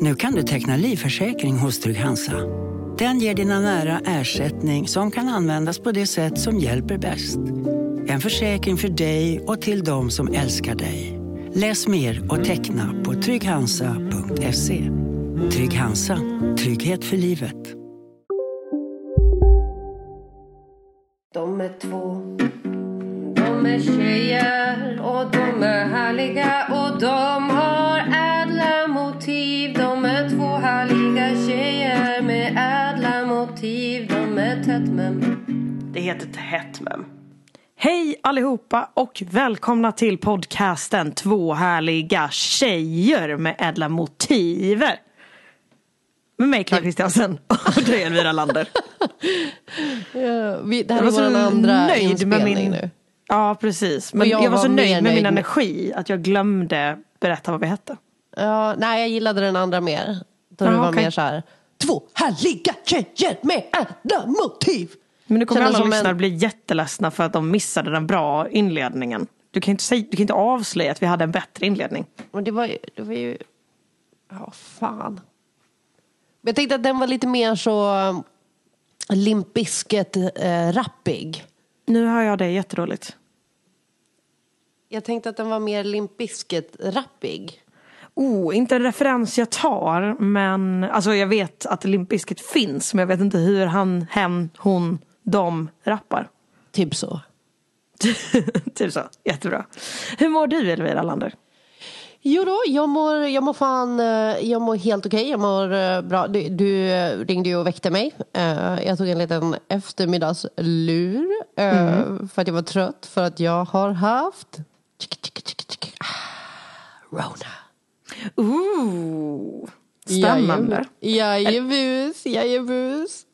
Nu kan du teckna livförsäkring hos Trygg-Hansa. Den ger dina nära ersättning som kan användas på det sätt som hjälper bäst. En försäkring för dig och till de som älskar dig. Läs mer och teckna på trygghansa.se. Trygg Hansa. Trygghet för livet. De är två, de är tjejer och de är härliga och de men Det heter Tätt Mem. Hej allihopa och välkomna till podcasten Två härliga tjejer med ädla motiver. Med mig Clara Kristiansen och dig Elvira Lander. Ja, vi, det här Jag var är så vår andra nöjd med min... nu. Ja precis. Men jag, jag var så var nöjd med min med- energi att jag glömde berätta vad vi hette. Ja, nej, jag gillade den andra mer. Då Ja, det var okej. mer så här. Två härliga tjejer med ädla motiv. Men nu kommer Kändes alla som en- lyssnare bli jätteledsna för att de missade den bra inledningen. Du kan inte, säga, du kan inte avslöja att vi hade en bättre inledning. Men det var ju... Det var ju ja, fan. Jag tänkte att den var lite mer så um, Limp Bizkit eh, rappig. Nu hör jag det jättedåligt. Jag tänkte att den var mer Limp Bizkit rappig. Oh, inte en referens jag tar, men alltså jag vet att Limp Bizkit finns, men jag vet inte hur han, hen, hon, de rappar. Typ så. typ så, jättebra. Hur mår du Elvira Lander? Jo då, jag mår, jag mår fan, eh, jag mår helt okej. Jag mår eh, bra. Du, du eh, ringde ju och väckte mig. Jag tog en liten eftermiddagslur. eh, För att jag var trött. För att jag har haft ah, Rona. Ooh, spännande. Jajebus, jajebus.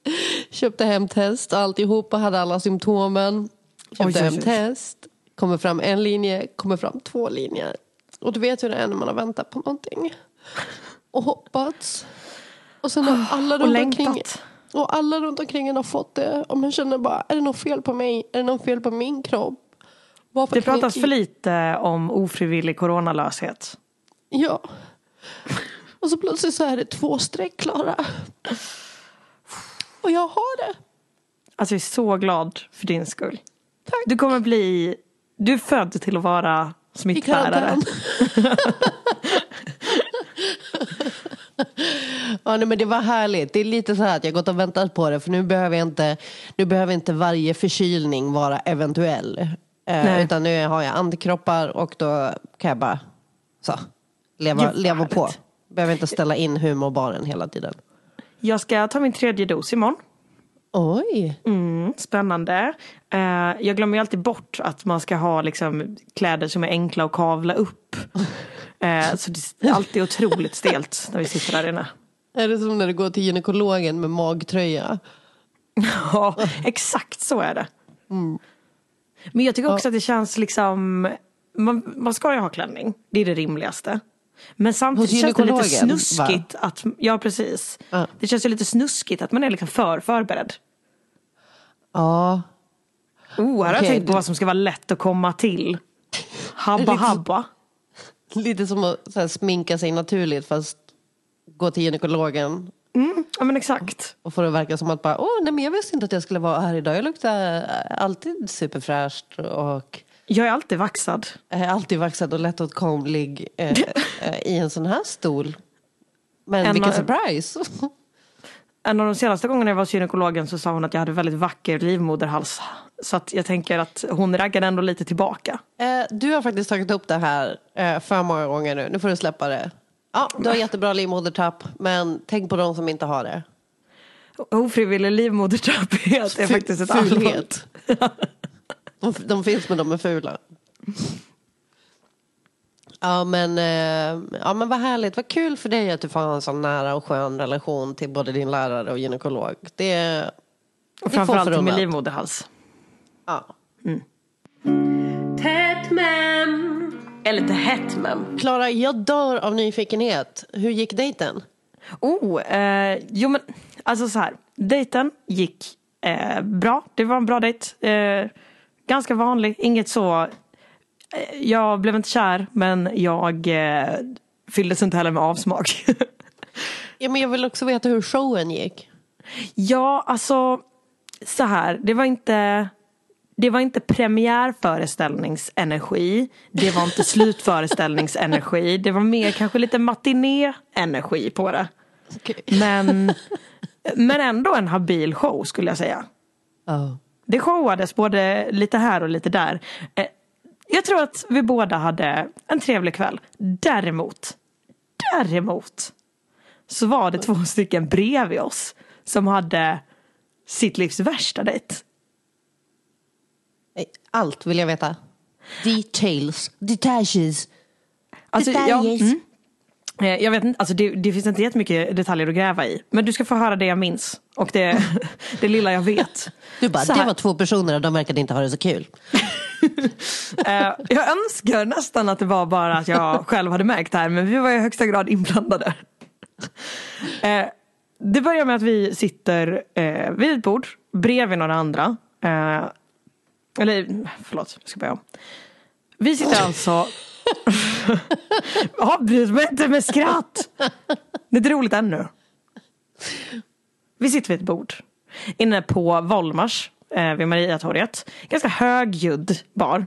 Köpte hem test, alltihopa, hade alla symptomen. Köpte Oj, hem oj. test, kommer fram en linje, kommer fram två linjer. Och du vet hur det är när man har väntat på någonting. Och hoppats. Och sen har alla Och runt omkring och alla runt omkring en har fått det. Och man känner bara, är det något fel på mig? Är det något fel på min kropp? Varför Det pratas för lite om ofrivillig coronalöshet. Ja. Och så plötsligt så är det två streck klara. Och jag har det. Alltså jag är så glad för din skull. Du kommer bli, du är född till att vara smittbärare. ja, nej, men det var härligt. Det är lite så här att jag gått och väntat på det. För nu behöver jag inte, nu behöver inte varje förkylning vara eventuell. Eh, utan nu har jag antikroppar och då kan jag bara så, leva, leva på. Behöver inte ställa in humorbaren hela tiden. Jag ska ta min tredje dos imorgon. Oj! Mm, spännande. Eh, jag glömmer ju alltid bort att man ska ha liksom, kläder som är enkla att kavla upp. Eh, så det är alltid otroligt stelt när vi sitter där inne. Är det som när du går till gynekologen med magtröja? Ja, exakt så är det. Men jag tycker också att det känns liksom, man, man ska ju ha klänning, det är det rimligaste. Men samtidigt känns det lite snuskigt att, ja precis. Ja. Det känns ju lite snuskigt att man är liksom för förberedd. Ja. Oh, här har jag tänkt på vad som ska vara lätt att komma till. Habba Lite- habba. Lite som att här, sminka sig naturligt fast gå till gynekologen Ja men exakt. och få det att verka som att bara, åh nej men jag visste inte att jag skulle vara här idag. Jag luktar alltid superfräscht och Jag är alltid vaxad. är alltid vaxad och lättåtkomlig eh, eh, i en sån här stol. Men En vilken ma- surprise! En av de senaste gångerna jag var hos gynekologen så sa hon att jag hade väldigt vacker livmoderhals. Så att jag tänker att hon raggade ändå lite tillbaka. Eh, du har faktiskt tagit upp det här eh, för många gånger nu. Nu får du släppa det. Ja, du har jättebra livmodertapp, men tänk på de som inte har det. Ofrivillig livmodertapphet är faktiskt ett allvarligt. De, finns men de är fula. Ja men, eh, ja men vad härligt, vad kul för dig att du får ha en sån nära och skön relation till både din lärare och gynekolog. Det, Och framförallt med förunnat. livmoderhals. Ja. Tätt mem. Är lite hett men. Klara, jag dör av nyfikenhet. Hur gick dejten? Oh, eh, jo men alltså så här. Dejten gick eh, bra. Det var en bra dejt. Eh, ganska vanlig, inget så. Eh, jag blev inte kär men jag eh, fylldes inte heller med avsmak. Ja, men jag vill också veta hur showen gick. ja, alltså så här. Det var inte det var inte premiärföreställningsenergi. Det var inte slutföreställningsenergi. Det var mer kanske lite matiné-energi på det. Men, men ändå en habil show skulle jag säga. Oh. Det showades både lite här och lite där. Eh, Jag tror att vi båda hade en trevlig kväll. Däremot, däremot så var det två stycken bredvid oss som hade sitt livs värsta dejt. Allt vill jag veta. Details. Detaches. Alltså, ja, Detaljer. mm. Eh, Jag vet inte, alltså det, det finns inte jättemycket detaljer att gräva i. Men du ska få höra det jag minns. Och det, det lilla jag vet. Du bara, det var två personer och de verkade inte ha det så kul. Eh, jag önskar nästan att det var bara att jag själv hade märkt det här. Men vi var i högsta grad inblandade. Eh, det börjar med att vi sitter vid ett bord bredvid några andra. Eller förlåt, jag ska börja om. Vi sitter alltså... Avbryt mig inte med skratt! Det är inte roligt ännu. Vi sitter vid ett bord. Inne på Volmars eh, vid Mariatorget. Ganska högljudd bar.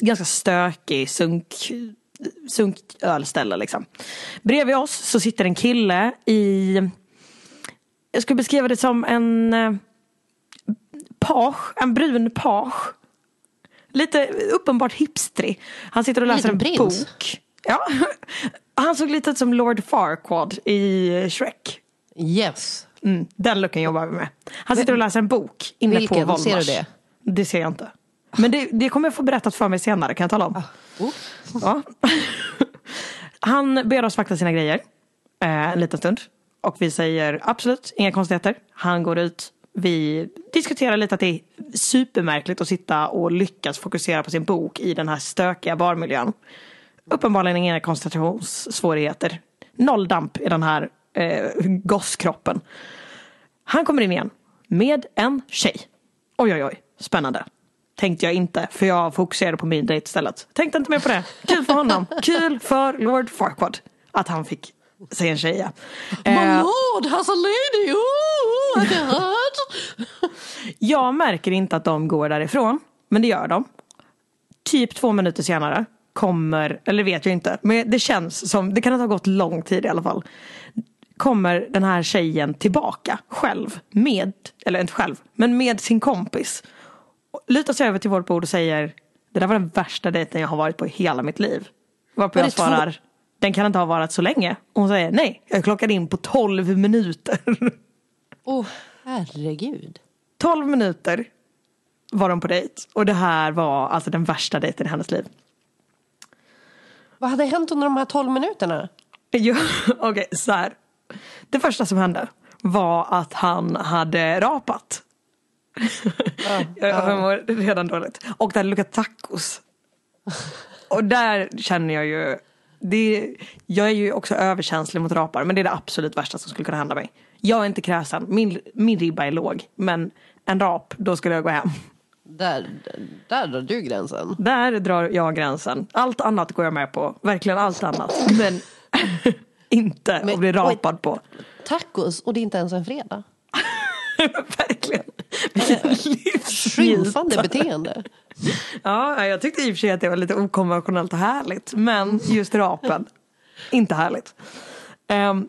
Ganska stökig sunk, sunkölställe liksom. Bredvid oss så sitter en kille i... Jag skulle beskriva det som en eh, page, en brun page. Lite uppenbart hipstrig. Han sitter och läser en prins. bok. Ja. Han såg lite ut som Lord Farquaad i Shrek. Yes. Mm, den looken jobbar vi med. Han sitter och läser en bok inne Vilken? på Volmars. Ser du det? Det ser jag inte. Men det, det kommer jag få berättat för mig senare kan jag tala om. Oh. Ja. Han ber oss vakta sina grejer eh, en liten stund. Och vi säger absolut, inga konstigheter. Han går ut. Vi diskuterar lite att det är supermärkligt att sitta och lyckas fokusera på sin bok i den här stökiga barmiljön. Uppenbarligen inga koncentrationssvårigheter. Noll damp i den här eh, gosskroppen. Han kommer in igen med en tjej. Oj oj oj, spännande. Tänkte jag inte, för jag fokuserade på min dejt istället. Tänkte inte mer på det. Kul för honom. Kul för Lord Farquaad att han fick se en tjej. My Eh, lord has a lady! Ooh, I heard. jag märker inte att de går därifrån, men det gör de. Typ två minuter senare kommer, eller vet jag inte, men det känns som, det kan ha gått lång tid i alla fall. Kommer den här tjejen tillbaka själv med, eller inte själv, men med sin kompis. Lutar sig över till vårt bord och säger Det där var den värsta dejten jag har varit på i hela mitt liv. Varpå Var jag det två- svarar Den kan inte ha varit så länge. Och hon säger nej, jag klockade in på 12 minuter. Oh, herregud. 12 minuter var de på dejt. Och det här var alltså den värsta dejten i hennes liv. Vad hade hänt under de här 12 minuterna? Jo, Okej, så här. Det första som hände var att han hade rapat. jag mår redan dåligt. Och det hade luktat tacos. Och där känner jag ju, det, jag är ju också överkänslig mot rapar men det är det absolut värsta som skulle kunna hända mig. Jag är inte kräsen, min, min ribba är låg. Men en rap, då skulle jag gå hem. Där, där drar du gränsen. Där drar jag gränsen. Allt annat går jag med på. Verkligen allt annat. Men inte Men- att bli rapad på. Tacos och det är inte ens en fredag. Verkligen. Vilken Skymfande beteende. Ja, jag tyckte i och för sig att det var lite okonventionellt och härligt. Men just rapen, inte härligt. Um,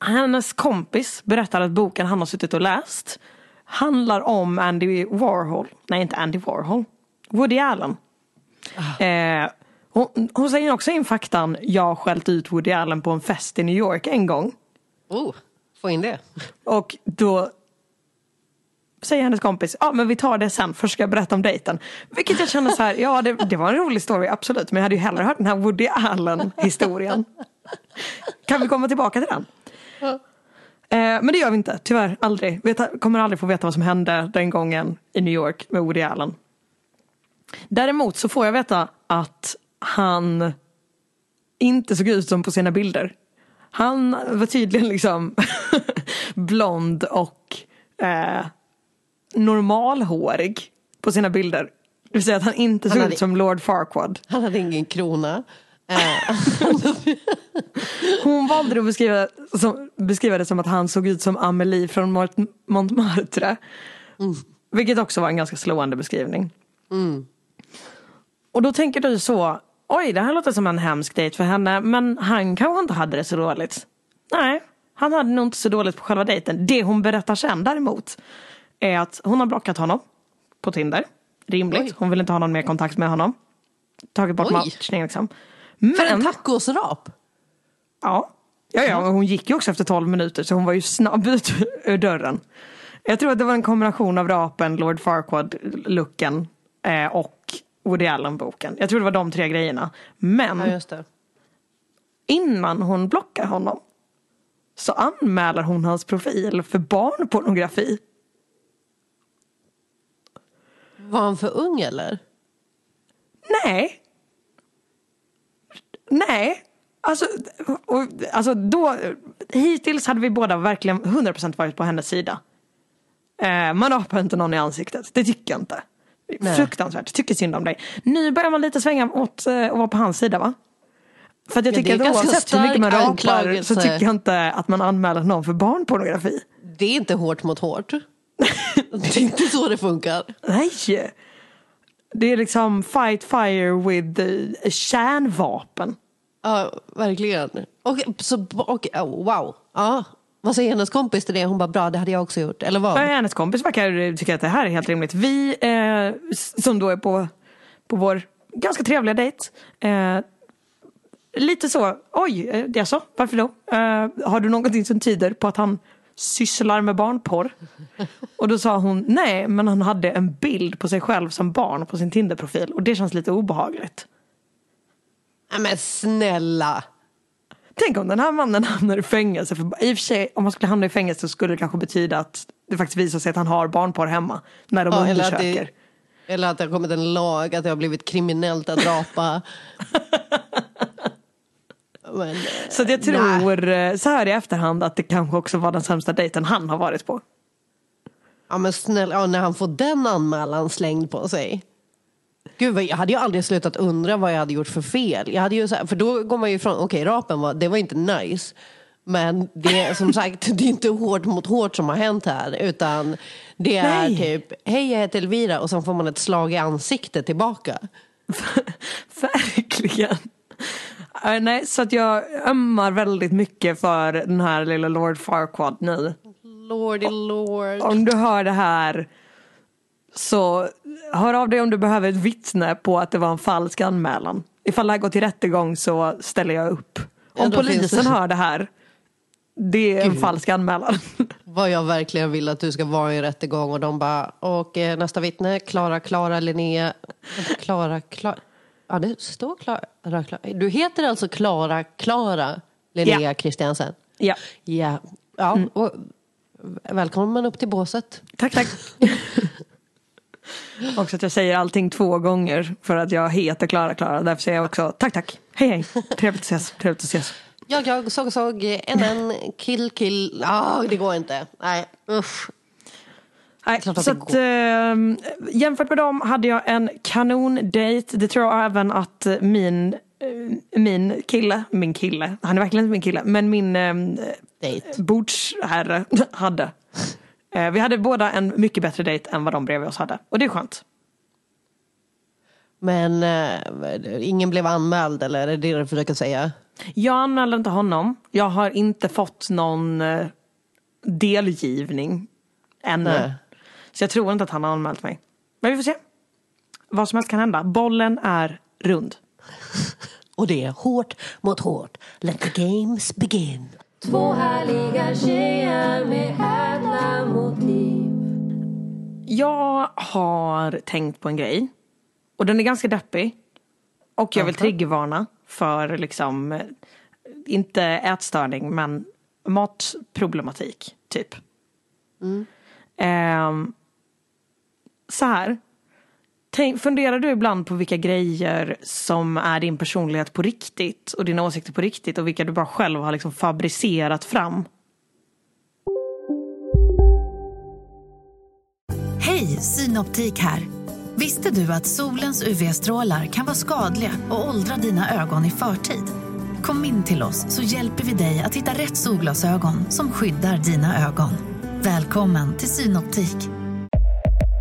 hennes kompis berättar att boken han har suttit och läst handlar om Andy Warhol. Nej, inte Andy Warhol. Woody Allen. Eh, hon, hon säger också in faktan, jag har skällt ut Woody Allen på en fest i New York en gång. Oh, få in det. Och då säger hennes kompis, ja men vi tar det sen, först ska jag berätta om dejten. Vilket jag känner så här, ja det, det var en rolig story absolut, men jag hade ju hellre hört den här Woody Allen historien. Kan vi komma tillbaka till den? Eh, men det gör vi inte, tyvärr aldrig. Vi kommer aldrig få veta vad som hände den gången i New York med Woody Allen. Däremot så får jag veta att han inte såg ut som på sina bilder. Han var tydligen liksom blond och eh, normalhårig på sina bilder. Det vill säga att han inte Han såg hade- ut som Lord Farquaad. Han hade ingen krona. Eh, Hon valde att beskriva, som, beskriva det som att han såg ut som Amelie från Mont- Montmartre. Vilket också var en ganska slående beskrivning. Och då tänker du så, oj det här låter som en hemsk dejt för henne men han kanske inte hade det så dåligt. Nej, han hade nog inte så dåligt på själva dejten. Det hon berättar sen däremot är att hon har blockat honom på Tinder. Rimligt, Oj. hon vill inte ha någon mer kontakt med honom. Tagit bort Oj. matchning liksom. för en Men- tacosrap. Ja. Ja, ja, hon gick ju också efter 12 minuter så hon var ju snabb ut ur dörren. Jag tror att det var en kombination av rapen, Lord Farquaad-looken eh, och Woody Allen-boken. Jag tror det var de tre grejerna. Men Ja, innan hon blockar honom så anmäler hon hans profil för barnpornografi. Var han för ung eller? Nej. Nej. Alltså, och, alltså då, hittills hade vi båda verkligen 100% varit på hennes sida. Eh, man rapar inte någon i ansiktet, det tycker jag inte. Nej. Fruktansvärt, tycker synd om dig. Nu börjar man lite svänga åt eh, att vara på hans sida va? För att jag Ja, tycker att oavsett hur mycket man rapar så tycker jag inte att man anmäler någon för barnpornografi. Det är inte hårt mot hårt. Det är inte så det funkar. Nej! Det är liksom fight fire with kärnvapen. Ja, verkligen. Och, så, och, oh, wow. Ja. Vad säger hennes kompis till det? Hon bara, bra det hade jag också gjort. Eller vad? Ja, Hennes kompis verkar tycka att det här är helt rimligt. Vi eh, som då är på, på vår ganska trevliga dejt. Eh, lite så, oj, eh, det är så, varför då? Eh, har du någonting som tyder på att han sysslar med barnporr? Och då sa hon, nej, men han hade en bild på sig själv som barn på sin Tinder-profil och det känns lite obehagligt. Nej, men snälla. Tänk om den här mannen hamnar i fängelse. För I och för sig, om han skulle hamna i fängelse så skulle det kanske betyda att det faktiskt visar sig att han har barnporr hemma. När de Ja, eller, att undersöker. det, eller att det har kommit en lag att det har blivit kriminellt att rapa. men, eh, Så jag tror eh, så här i efterhand att det kanske också var den sämsta dejten han har varit på. Ja men snälla, ja, när han får den anmälan slängd på sig. Gud, jag hade ju aldrig slutat undra vad jag hade gjort för fel. Jag hade ju så här, för då går man ju ifrån, okej rapen var, det var inte nice. Men det är som sagt, det är inte hårt mot hårt som har hänt här. Utan det är Nej. typ, hej jag heter Elvira och sen får man ett slag i ansiktet tillbaka. Verkligen. Eh, Nej, så att jag ömmar väldigt mycket för den här lilla Lord Farquaad nu. Lordy lord. Om du hör det här så hör av dig om du behöver ett vittne på att det var en falsk anmälan. Ifall det här går till rättegång så ställer jag upp. Ja, Om finns polisen det- hör det här, det är en falsk anmälan. Vad jag verkligen vill att du ska vara i en rättegång och de bara, och nästa vittne, Klara, Klara, Linnea, Klara, Klara, ja det står Klara. Du heter alltså Klara, Klara, Linnea Ja. Christiansen? Ja, Ja. ja och, välkommen upp till båset. tack tack. också att jag säger allting två gånger för att jag heter Klara Klara. Därför säger jag också tack tack, hej hej, trevligt att ses, trevligt att ses. Jag, jag, såg, såg, en, en, kill, kill, ah, det går inte. Nej, usch. Nej, att så det att, eh, jämfört med dem hade jag en kanondejt. Det tror jag även att min, eh, min kille, min kille, han är verkligen inte min kille, men min eh, Dejt. bordsherre hade. Eh, vi hade båda en mycket bättre dejt än vad de bredvid oss hade. Och det är skönt. Men eh, ingen blev anmäld eller är det det du försöker säga? Jag anmälde inte honom. Jag har inte fått någon eh, delgivning ännu. Nej. Så jag tror inte att han har anmält mig. Men vi får se. Vad som helst kan hända. Bollen är rund. Och det är hårt mot hårt. Let the games begin. Två härliga tjejer med ädla motiv. Jag har tänkt på en grej. Och den är ganska deppig. Och jag vill triggervarna för liksom, inte ätstörning men matproblematik, typ. Ehm, så här. Tänk, funderar du ibland på vilka grejer som är din personlighet på riktigt och dina åsikter på riktigt och vilka du bara själv har liksom fabricerat fram? Hej, Synoptik här. Visste du att solens UV-strålar kan vara skadliga och åldra dina ögon i förtid? Kom in till oss så hjälper vi dig att hitta rätt solglasögon som skyddar dina ögon. Välkommen till Synoptik.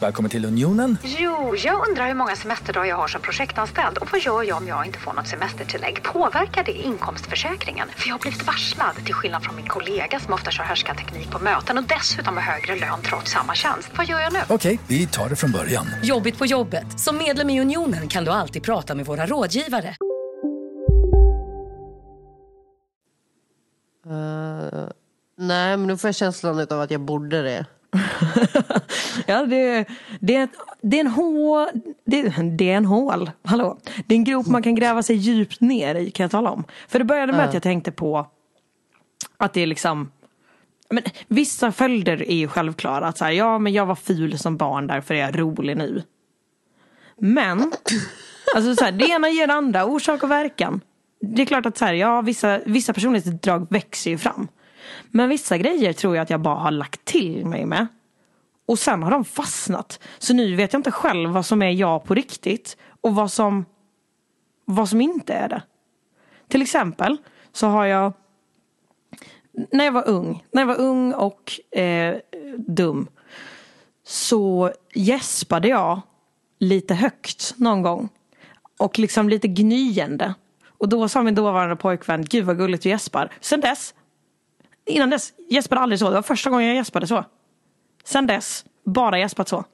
Välkommen till Unionen. Jo, jag undrar hur många semesterdagar jag har som projektanställd och vad gör jag om jag inte får något semestertillägg? Påverkar det inkomstförsäkringen? För jag har blivit varslad, till skillnad från min kollega som ofta kör härskarteknik på möten och dessutom har högre lön trots samma tjänst. Vad gör jag nu? Okej, vi tar det från början. Jobbigt på jobbet. Som medlem i Unionen kan du alltid prata med våra rådgivare. Eh, nej, men nu får jag känslan av att jag borde det. Ja, det, det, det är en hål. Det, det är en hål. Hallå. Det är en grop man kan gräva sig djupt ner i kan jag tala om. För det började med Ja. att jag tänkte på att det är liksom men, vissa följder är ju självklara. Att så här, ja men jag var ful som barn därför är jag rolig nu. Men alltså så här, det ena ger det andra, orsak och verkan. Det är klart att så här, ja, vissa, vissa personlighetsdrag växer ju fram. Men vissa grejer tror jag att jag bara har lagt till mig med. Och sen har de fastnat. Så nu vet jag inte själv vad som är jag på riktigt och vad som, vad som inte är det. Till exempel så har jag när jag var ung, när jag var ung och eh, dum så gäspade jag lite högt någon gång. Och liksom lite gnyende. Och då sa min dåvarande pojkvän, gud vad gulligt du gäspar. Sen dess, innan dess, gäspade jag aldrig så. Det var första gången jag gäspade så. Sen dess, bara gäspat så.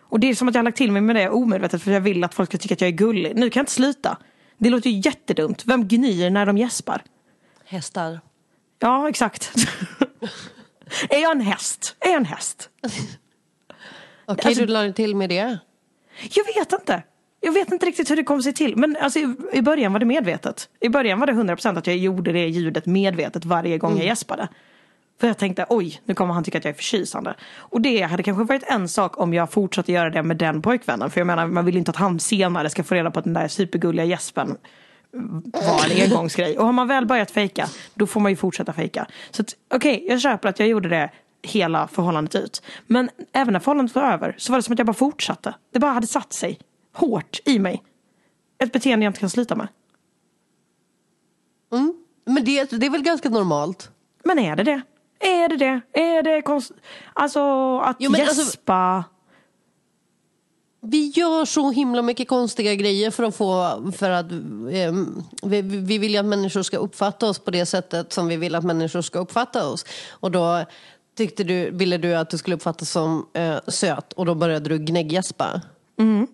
Och det är som att jag har lagt till mig med det omedvetet för jag vill att folk ska tycka att jag är gullig. Nu kan jag inte sluta. Det låter ju jättedumt. Vem gnyr när de gäspar? Hästar. Ja, exakt. är jag en häst? Är jag en häst? Okej, Alltså- du la till med det. Jag vet inte. Jag vet inte riktigt hur det kom sig till. Men alltså, i, i början var det medvetet. I början var det 100% att jag gjorde det ljudet medvetet varje gång jag gäspade. För jag tänkte, oj, nu kommer han tycka att jag är förtjusande. Och det hade kanske varit en sak om jag fortsatte göra det med den pojkvännen. För jag menar, man vill inte att han senare ska få reda på att den där supergulliga gäspen var en engångsgrej. Och har man väl börjat fejka, då får man ju fortsätta fejka. Så okej, jag köper att jag gjorde det hela förhållandet ut. Men även när förhållandet var över så var det som att jag bara fortsatte. Det bara hade satt sig hårt i mig. Ett beteende jag inte kan sluta med. Mm. Men det, det är väl ganska normalt? Men är det det? Är det det? Är det konst... Alltså att Jo, alltså- gäspa... Vi gör så himla mycket konstiga grejer för att få, för att eh, vi, vi vill ju att människor ska uppfatta oss på det sättet som vi vill att människor ska uppfatta oss. Och då tyckte du, ville du att du skulle uppfattas som eh, söt och då började du gnägggäspa. Mm.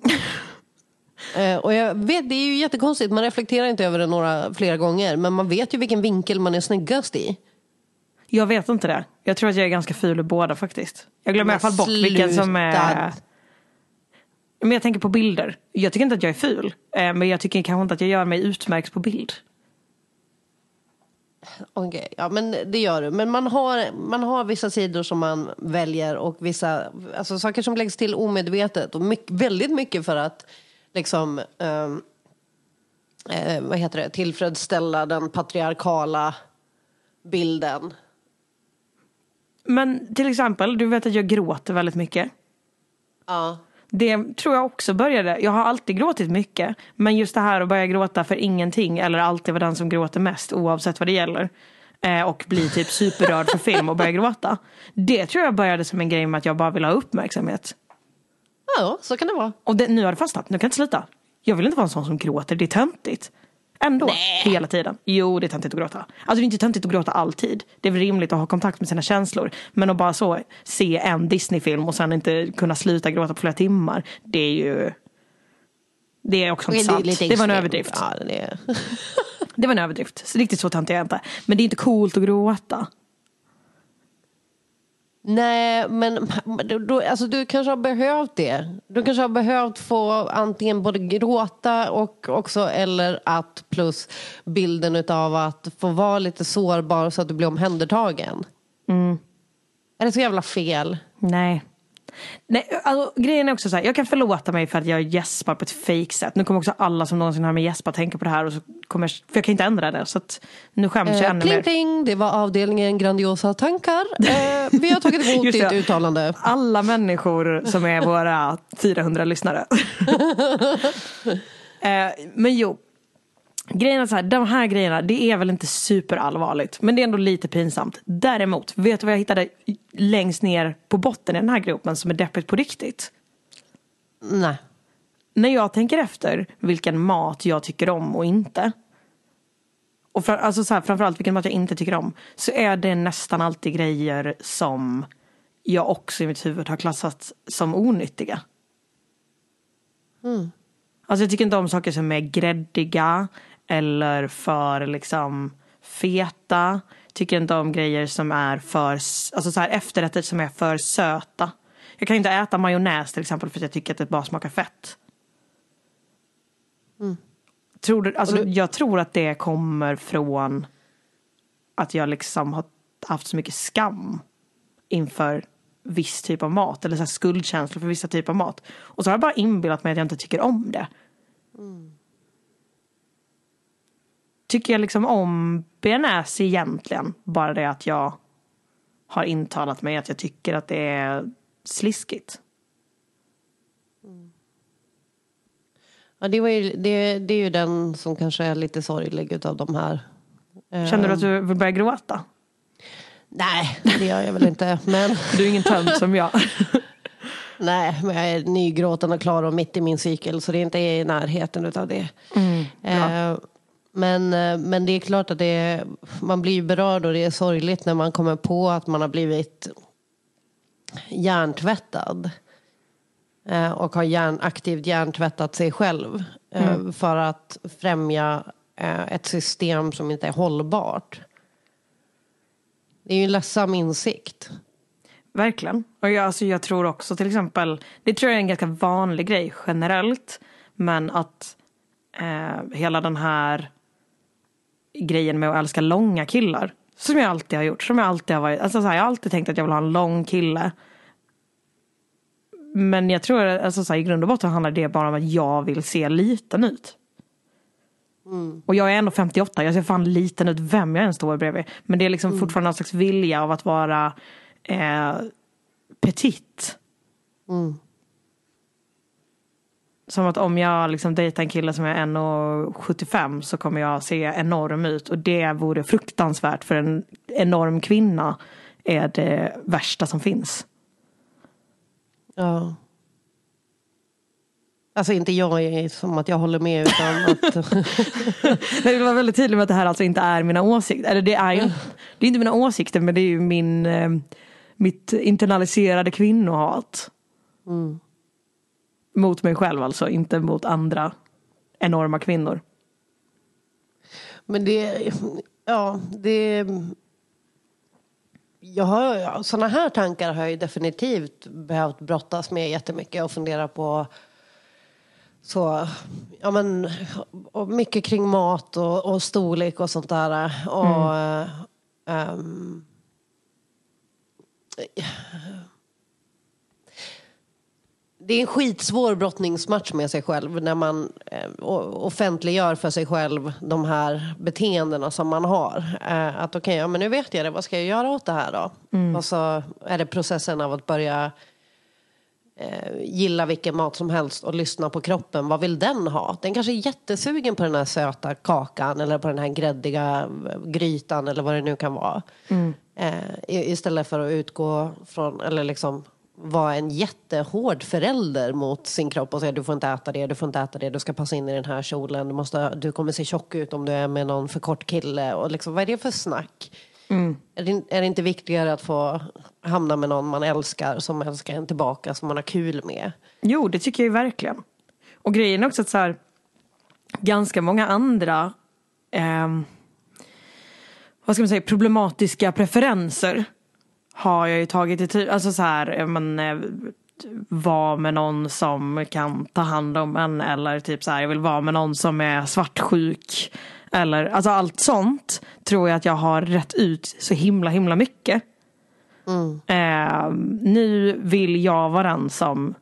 Eh, och jag vet, det är ju jättekonstigt, man reflekterar inte över det några flera gånger, men man vet ju vilken vinkel man är snyggast i. Jag vet inte det. Jag tror att jag är ganska ful i båda faktiskt. Jag glömmer i alla fall bort vilken som är... Men jag tänker på bilder. Jag tycker inte att jag är ful. eh, Men jag tycker kanske inte att jag gör mig utmärkt på bild. Okej, ja men det gör du. Men man har, man har vissa sidor som man väljer och vissa alltså, saker som läggs till omedvetet. Och mycket, väldigt mycket för att liksom, ehm, eh, vad heter det, tillfredsställa den patriarkala bilden. Men till exempel, du vet att jag gråter väldigt mycket. Ja. Det tror jag också började. Jag har alltid gråtit mycket. Men just det här att börja gråta för ingenting eller alltid vara den som gråter mest oavsett vad det gäller. Eh, och bli typ superrörd för film och börja gråta. Det tror jag började som en grej med att jag bara ville ha uppmärksamhet. Ja, så kan det vara. Och det, nu har det fastnat. Nu kan jag inte sluta. Jag vill inte vara en sån som gråter. Det är töntigt. Ändå, hela tiden. Jo, det är töntigt att gråta. Alltså det är inte töntigt att gråta alltid. Det är väl rimligt att ha kontakt med sina känslor. Men att bara så se en Disney-film och sen inte kunna sluta gråta på flera timmar. Det är ju... Det är också inte Det sant. lite Det var en överdrift. Ja, det är... Det var en överdrift. Så riktigt så töntig är jag inte. Men det är inte coolt att gråta. Nej, men då- alltså, du kanske har behövt det. Du kanske har behövt få antingen både gråta och också eller att plus bilden utav att få vara lite sårbar så att du blir omhändertagen. Mm. Är det så jävla fel? Nej. Nej, alltså, grejen är också så här, jag kan förlåta mig för att jag gäspar på ett fake sätt. Nu kommer också alla som någonsin har mig gäspa tänka på det här. Och så kommer, jag- för jag kan inte ändra det. Så att nu skäms jag Eh, ännu pling mer. pling, det var avdelningen grandiosa tankar. Eh, vi har tagit emot ditt uttalande. Alla människor som är våra 400 lyssnare. eh, men jo. Grejen är så här, de här grejerna, det är väl inte superallvarligt. Men det är ändå lite pinsamt. Däremot, vet du vad jag hittade längst ner på botten i den här gropen som är deppigt på riktigt? Nej. När jag tänker efter vilken mat jag tycker om och inte. Och för, alltså så här, framförallt vilken mat jag inte tycker om. Så är det nästan alltid grejer som jag också i mitt huvud har klassat som onyttiga. Mm. Alltså jag tycker inte om saker som är gräddiga eller för liksom feta. Tycker inte om grejer som är för, alltså så här efterrätter som är för söta. Jag kan inte äta majonnäs till exempel för att jag tycker att det bara smakar fett. Mm. Tror du, alltså, du- Jag tror att det kommer från att jag liksom har haft så mycket skam inför viss typ av mat. Eller så här skuldkänslor för vissa typer av mat. Och så har jag bara inbillat mig att jag inte tycker om det. Tycker jag liksom om bearnaise egentligen? Bara det att jag har intalat mig att jag tycker att det är sliskigt. Ja, det, var ju, det, det är ju den som kanske är lite sorglig utav de här. Känner du att Eh, du vill börja gråta? Nej, det gör jag väl inte. Men... Du är ingen tönt som jag. Nej, men jag är nygråten och klar och mitt i min cykel så det är inte i närheten utav det. Mm, Eh, men, eh, men det är klart att det är, man blir berörd och det är sorgligt när man kommer på att man har blivit hjärntvättad. Eh, och har hjärn, aktivt hjärntvättat sig själv. Eh, Mm. För att främja ett system som inte är hållbart. Det är ju en ledsam insikt. Verkligen. Och jag, alltså, jag tror också till exempel, det tror jag är en ganska vanlig grej generellt. Men att eh, hela den här grejen med att älska långa killar. Som jag alltid har gjort. Som jag alltid har varit. Alltså, så här, jag har alltid tänkt att jag vill ha en lång kille. Men jag tror alltså, så här, i grund och botten handlar det bara om att jag vill se liten ut. Och jag är ändå 58, jag ser fan liten ut vem jag än står bredvid. Men det är liksom fortfarande någon slags vilja av att vara eh, petit. Som att om jag liksom dejtar en kille som är 1,75 så kommer jag se enorm ut. Och det vore fruktansvärt för en enorm kvinna är det värsta som finns. Ja. Alltså inte jag är som att jag håller med utan att... Nej, det var väldigt tydligt med att det här alltså inte är mina åsikter. Eller det är ju det är inte mina åsikter men det är ju min, eh, mitt internaliserade kvinnohat. Mm. Mot mig själv alltså, inte mot andra enorma kvinnor. Men det, ja, det... Jag har, sådana här tankar har jag definitivt behövt brottas med jättemycket och fundera på så, ja men, och mycket kring mat och, och storlek och sånt där. Och, ehm, det är en skitsvår brottningsmatch med sig själv när man eh, offentliggör för sig själv de här beteendena som man har. Eh, att okej, ja, men nu vet jag det, vad ska jag göra åt det här då? Mm. Och så är det processen av att börja eh, gilla vilken mat som helst och lyssna på kroppen. Vad vill den ha? Den kanske är jättesugen på den här söta kakan eller på den här gräddiga grytan eller vad det nu kan vara. Mm. Istället för att utgå från, eller liksom vara en jättehård förälder mot sin kropp och säga du får inte äta det, du får inte äta det, du ska passa in i den här kjolen, du, måste, du kommer se tjock ut om du är med någon för kort kille. Och liksom, vad är det för snack? Mm. Är, det, är det inte viktigare att få hamna med någon man älskar, som älskar en tillbaka, som man har kul med? Jo, det tycker jag verkligen. Och grejen är också att så här, ganska många andra ehm, vad ska man säga, problematiska preferenser har jag ju tagit i tid. Alltså så här, eh, men, eh, vara med någon som kan ta hand om en eller typ så här, jag vill vara med någon som är svartsjuk. Eller alltså allt sånt tror jag att jag har rätt ut så himla himla mycket. Eh, nu vill jag vara den som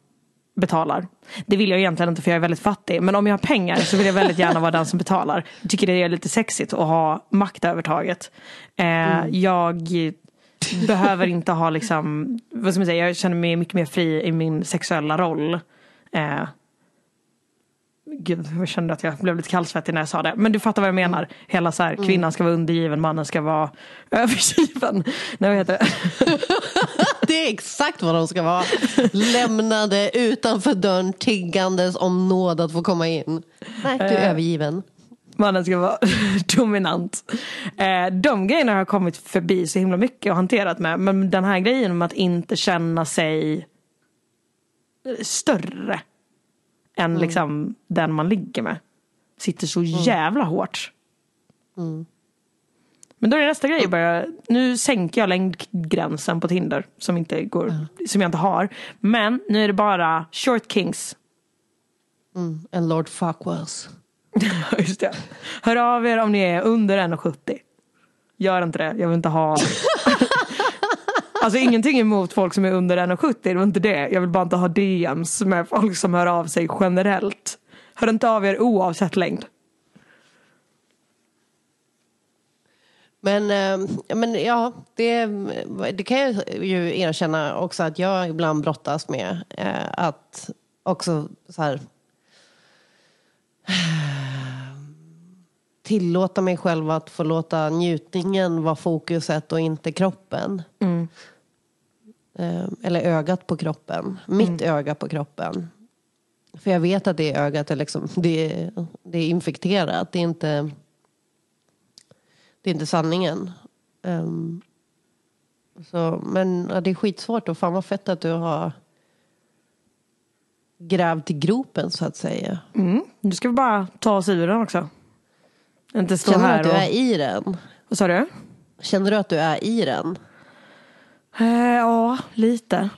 betalar. Det vill jag egentligen inte för jag är väldigt fattig. Men om jag har pengar så vill jag väldigt gärna vara den som betalar. Jag tycker det är lite sexigt att ha maktövertaget. Eh, Jag behöver inte ha liksom, vad ska man säga, jag känner mig mycket mer fri i min sexuella roll. Eh, Gud, jag kände att jag blev lite kallsvettig när jag sa det. Men du fattar vad jag menar. Hela så här, kvinnan ska vara undergiven, mannen ska vara övergiven. Nej, vad heter det? Det är exakt vad de ska vara. Lämnade utanför dörren tiggandes om nåd att få komma in. Nej, du är övergiven. Mannen ska vara dominant. Eh, de grejerna har jag kommit förbi så himla mycket och hanterat med. Men den här grejen med att inte känna sig större än liksom den man ligger med. Sitter så jävla hårt. Men då är det nästa grej. Bara, nu sänker jag längdgränsen på Tinder som, inte går, som jag inte har. Men nu är det bara short kings. Mm, en Lord Fuckwells. Just det. Hör av er om ni är under 1,70. Gör inte det. Jag vill inte ha... alltså ingenting emot folk som är under 1,70. Det var inte det. Jag vill bara inte ha DMs med folk som hör av sig generellt. Hör inte av er oavsett längd. Men, eh, men ja, det, det kan jag ju erkänna också att jag ibland brottas med. Eh, att också så här tillåta mig själv att få låta njutningen vara fokuset och inte kroppen. Mm. Eh, eller ögat på kroppen. Mitt öga på kroppen. För jag vet att det ögat är, liksom, det är, det är infekterat. Det är inte, det är inte sanningen. Ehm, så, men ja, det är skitsvårt och fan vad fett att du har grävt i gropen så att säga. Mm. Nu ska vi bara ta oss ur den också. Inte stå Känner du här att du och... är i den? Vad sa du? Känner du att du är i den? Eh, ja, lite.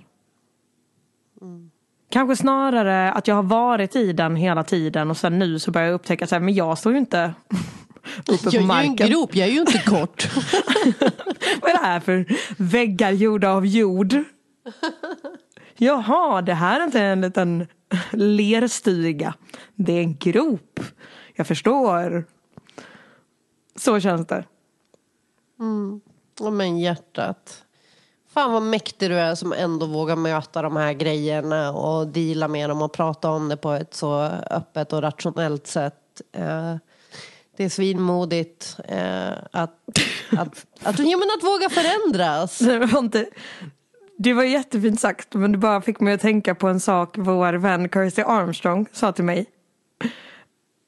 Kanske snarare att jag har varit i den hela tiden och sen nu så börjar jag upptäcka att men jag står ju inte uppe Jag på är ju en marken. grop, jag är ju inte kort. Vad är det här för väggar gjorda av jord? Jaha, det här är inte en liten lerstuga. Det är en grop. Jag förstår. Så känns det. Mm. Men hjärtat. Fan vad mäktig du är som ändå vågar möta de här grejerna och deala med dem och prata om det på ett så öppet och rationellt sätt. Eh, Det är svinmodigt eh, att, att, att, ja, men att våga förändras. Det var, inte, det var jättefint sagt men det bara fick mig att tänka på en sak vår vän Kirsty Armstrong sa till mig.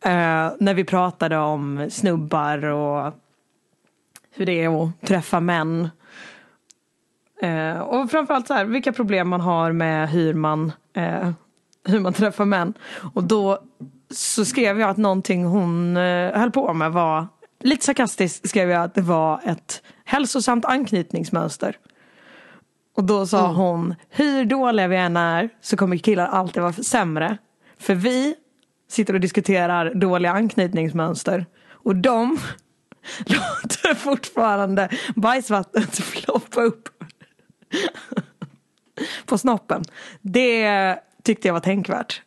Uh, när vi pratade om snubbar och hur det är att träffa män. Uh, och framförallt så här, vilka problem man har med hur man, uh, hur man träffar män. Och då så skrev jag att någonting hon uh, höll på med var, lite sarkastiskt skrev jag att det var ett hälsosamt anknytningsmönster. Och då sa hon, hur dåliga vi än är så kommer killar alltid vara sämre. För vi sitter och diskuterar dåliga anknytningsmönster. Och de låter fortfarande bajsvattnet floppa upp på snoppen. Det tyckte jag var tänkvärt.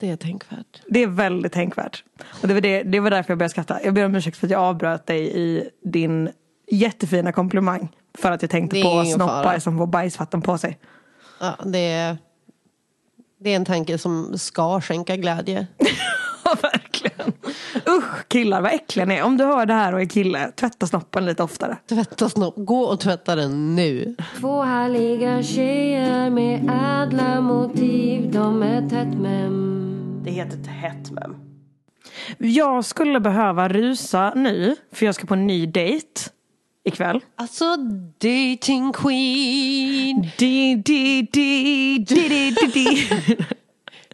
Det är tänkvärt. Det är väldigt tänkvärt. Och det var, det, det var därför jag började skratta. Jag ber om ursäkt för att jag avbröt dig i din jättefina komplimang. För att jag tänkte på snoppar fara. som får bajsvatten på sig. Ja, det, är, det är en tanke som ska skänka glädje. verkligen. Usch killar vad äckliga ni är. Om du hör det här och är kille, tvätta snoppen lite oftare. Tvätta snopp. Gå och tvätta den nu. Två härliga tjejer med ädla motiv. De är tätt mem. Det heter tätt mem. Jag skulle behöva rusa nu, för jag ska på en ny dejt ikväll. Alltså dating queen. Di, di, di, di, di, di, di.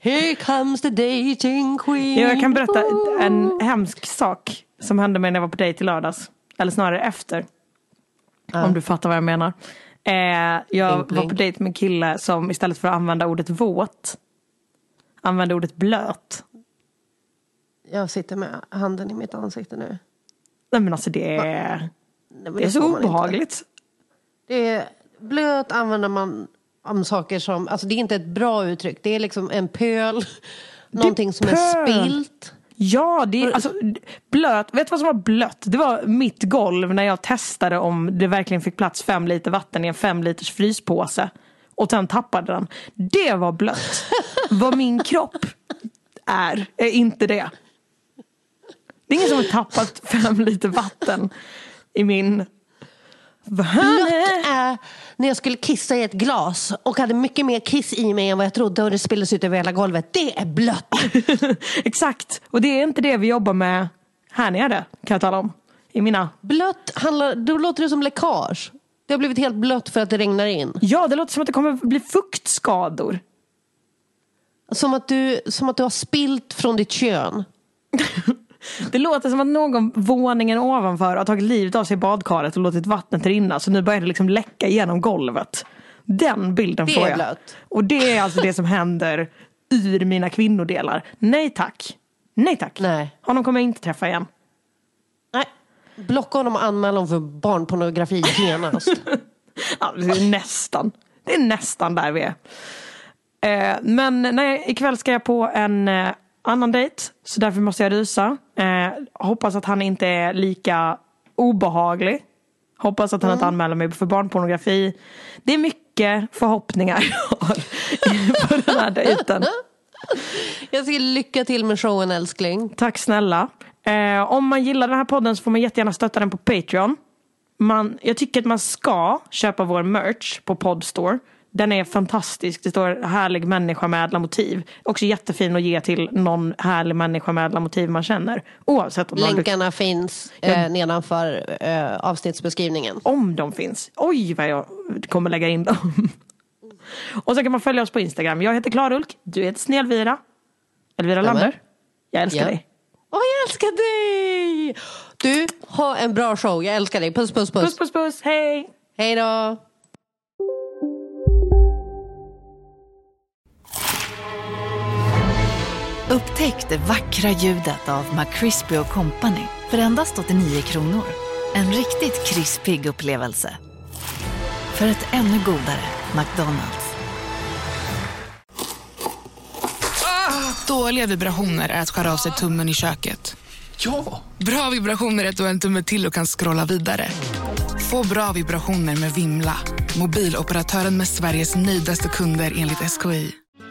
Here comes the dating queen. Jag kan berätta en hemsk sak som hände mig när jag var på dejt i lördags. Eller snarare efter. Om du fattar vad jag menar. Eh, jag Blink, blink. var på dejt med en kille som istället för att använda ordet våt använde ordet blöt. Jag sitter med handen i mitt ansikte nu. Nej men alltså det är, Nej, men det är så obehagligt. Det är, blöt använder man om saker som, alltså det är inte ett bra uttryck. Det är liksom en pöl, någonting som är pöl. spilt. Ja, det är alltså blöt. Vet du vad som var blött? Det var mitt golv när jag testade om det verkligen fick plats fem liter vatten i en fem liters fryspåse. Och sen tappade den. Det var blött. vad min kropp är, är inte det. Det är ingen som har tappat fem liter vatten i min... Blött är när jag skulle kissa i ett glas och hade mycket mer kiss i mig än vad jag trodde och det spilldes ut över hela golvet. Det är blött. Exakt. Och det är inte det vi jobbar med här nere, kan jag tala om. I mina... Blött handlar, då låter det som läckage. Det har blivit helt blött för att det regnar in. Ja, det låter som att det kommer bli fuktskador. Som att du, som att du har spilt från ditt kön. Det låter som att någon våningen ovanför har tagit livet av sig i badkaret och låtit vattnet rinna. Så nu börjar det liksom läcka genom golvet. Den bilden Det får jag. blött. Och det är alltså det som händer ur mina kvinnodelar. Nej tack. Nej tack. Nej. Honom kommer jag inte träffa igen. Nej. Blocka honom och anmäla honom för barnpornografi genast. Ja, det är nästan. Det är nästan där vi är. Eh, men nej, ikväll ska jag på en eh, annan dejt. Så därför måste jag rusa. Eh, hoppas att han inte är lika obehaglig. Hoppas att han inte anmäler mig för barnpornografi. Det är mycket förhoppningar jag har på den här dejten. jag säger lycka till med showen älskling. Tack snälla. Eh, om man gillar den här podden så får man jättegärna stötta den på Patreon. Man, jag tycker att man ska köpa vår merch på Podstore. Den är fantastisk. Det står härlig människa med ädla motiv. Också jättefin att ge till någon härlig människa med ädla motiv man känner. Oavsett om Länkarna finns eh, nedanför eh, avsnittsbeskrivningen. Om de finns. Oj vad jag kommer lägga in dem. Och så kan man följa oss på Instagram. Jag heter Klarulk. Du heter Snällvira. Elvira. Lander. Jag älskar Ja. dig. Åh, jag älskar dig! Du, ha en bra show. Jag älskar dig. Puss, puss, puss. Puss puss puss. Hej. Hej då. Upptäck det vackra ljudet av McCrispy Company för endast 89 kronor. En riktigt krispig upplevelse. För ett ännu godare McDonalds. Dåliga vibrationer är att skära av sig tummen i köket. Ja! Bra vibrationer är att du har en tumme till och kan scrolla vidare. Få bra vibrationer med Vimla. Mobiloperatören med Sveriges nöjdaste kunder enligt SKI.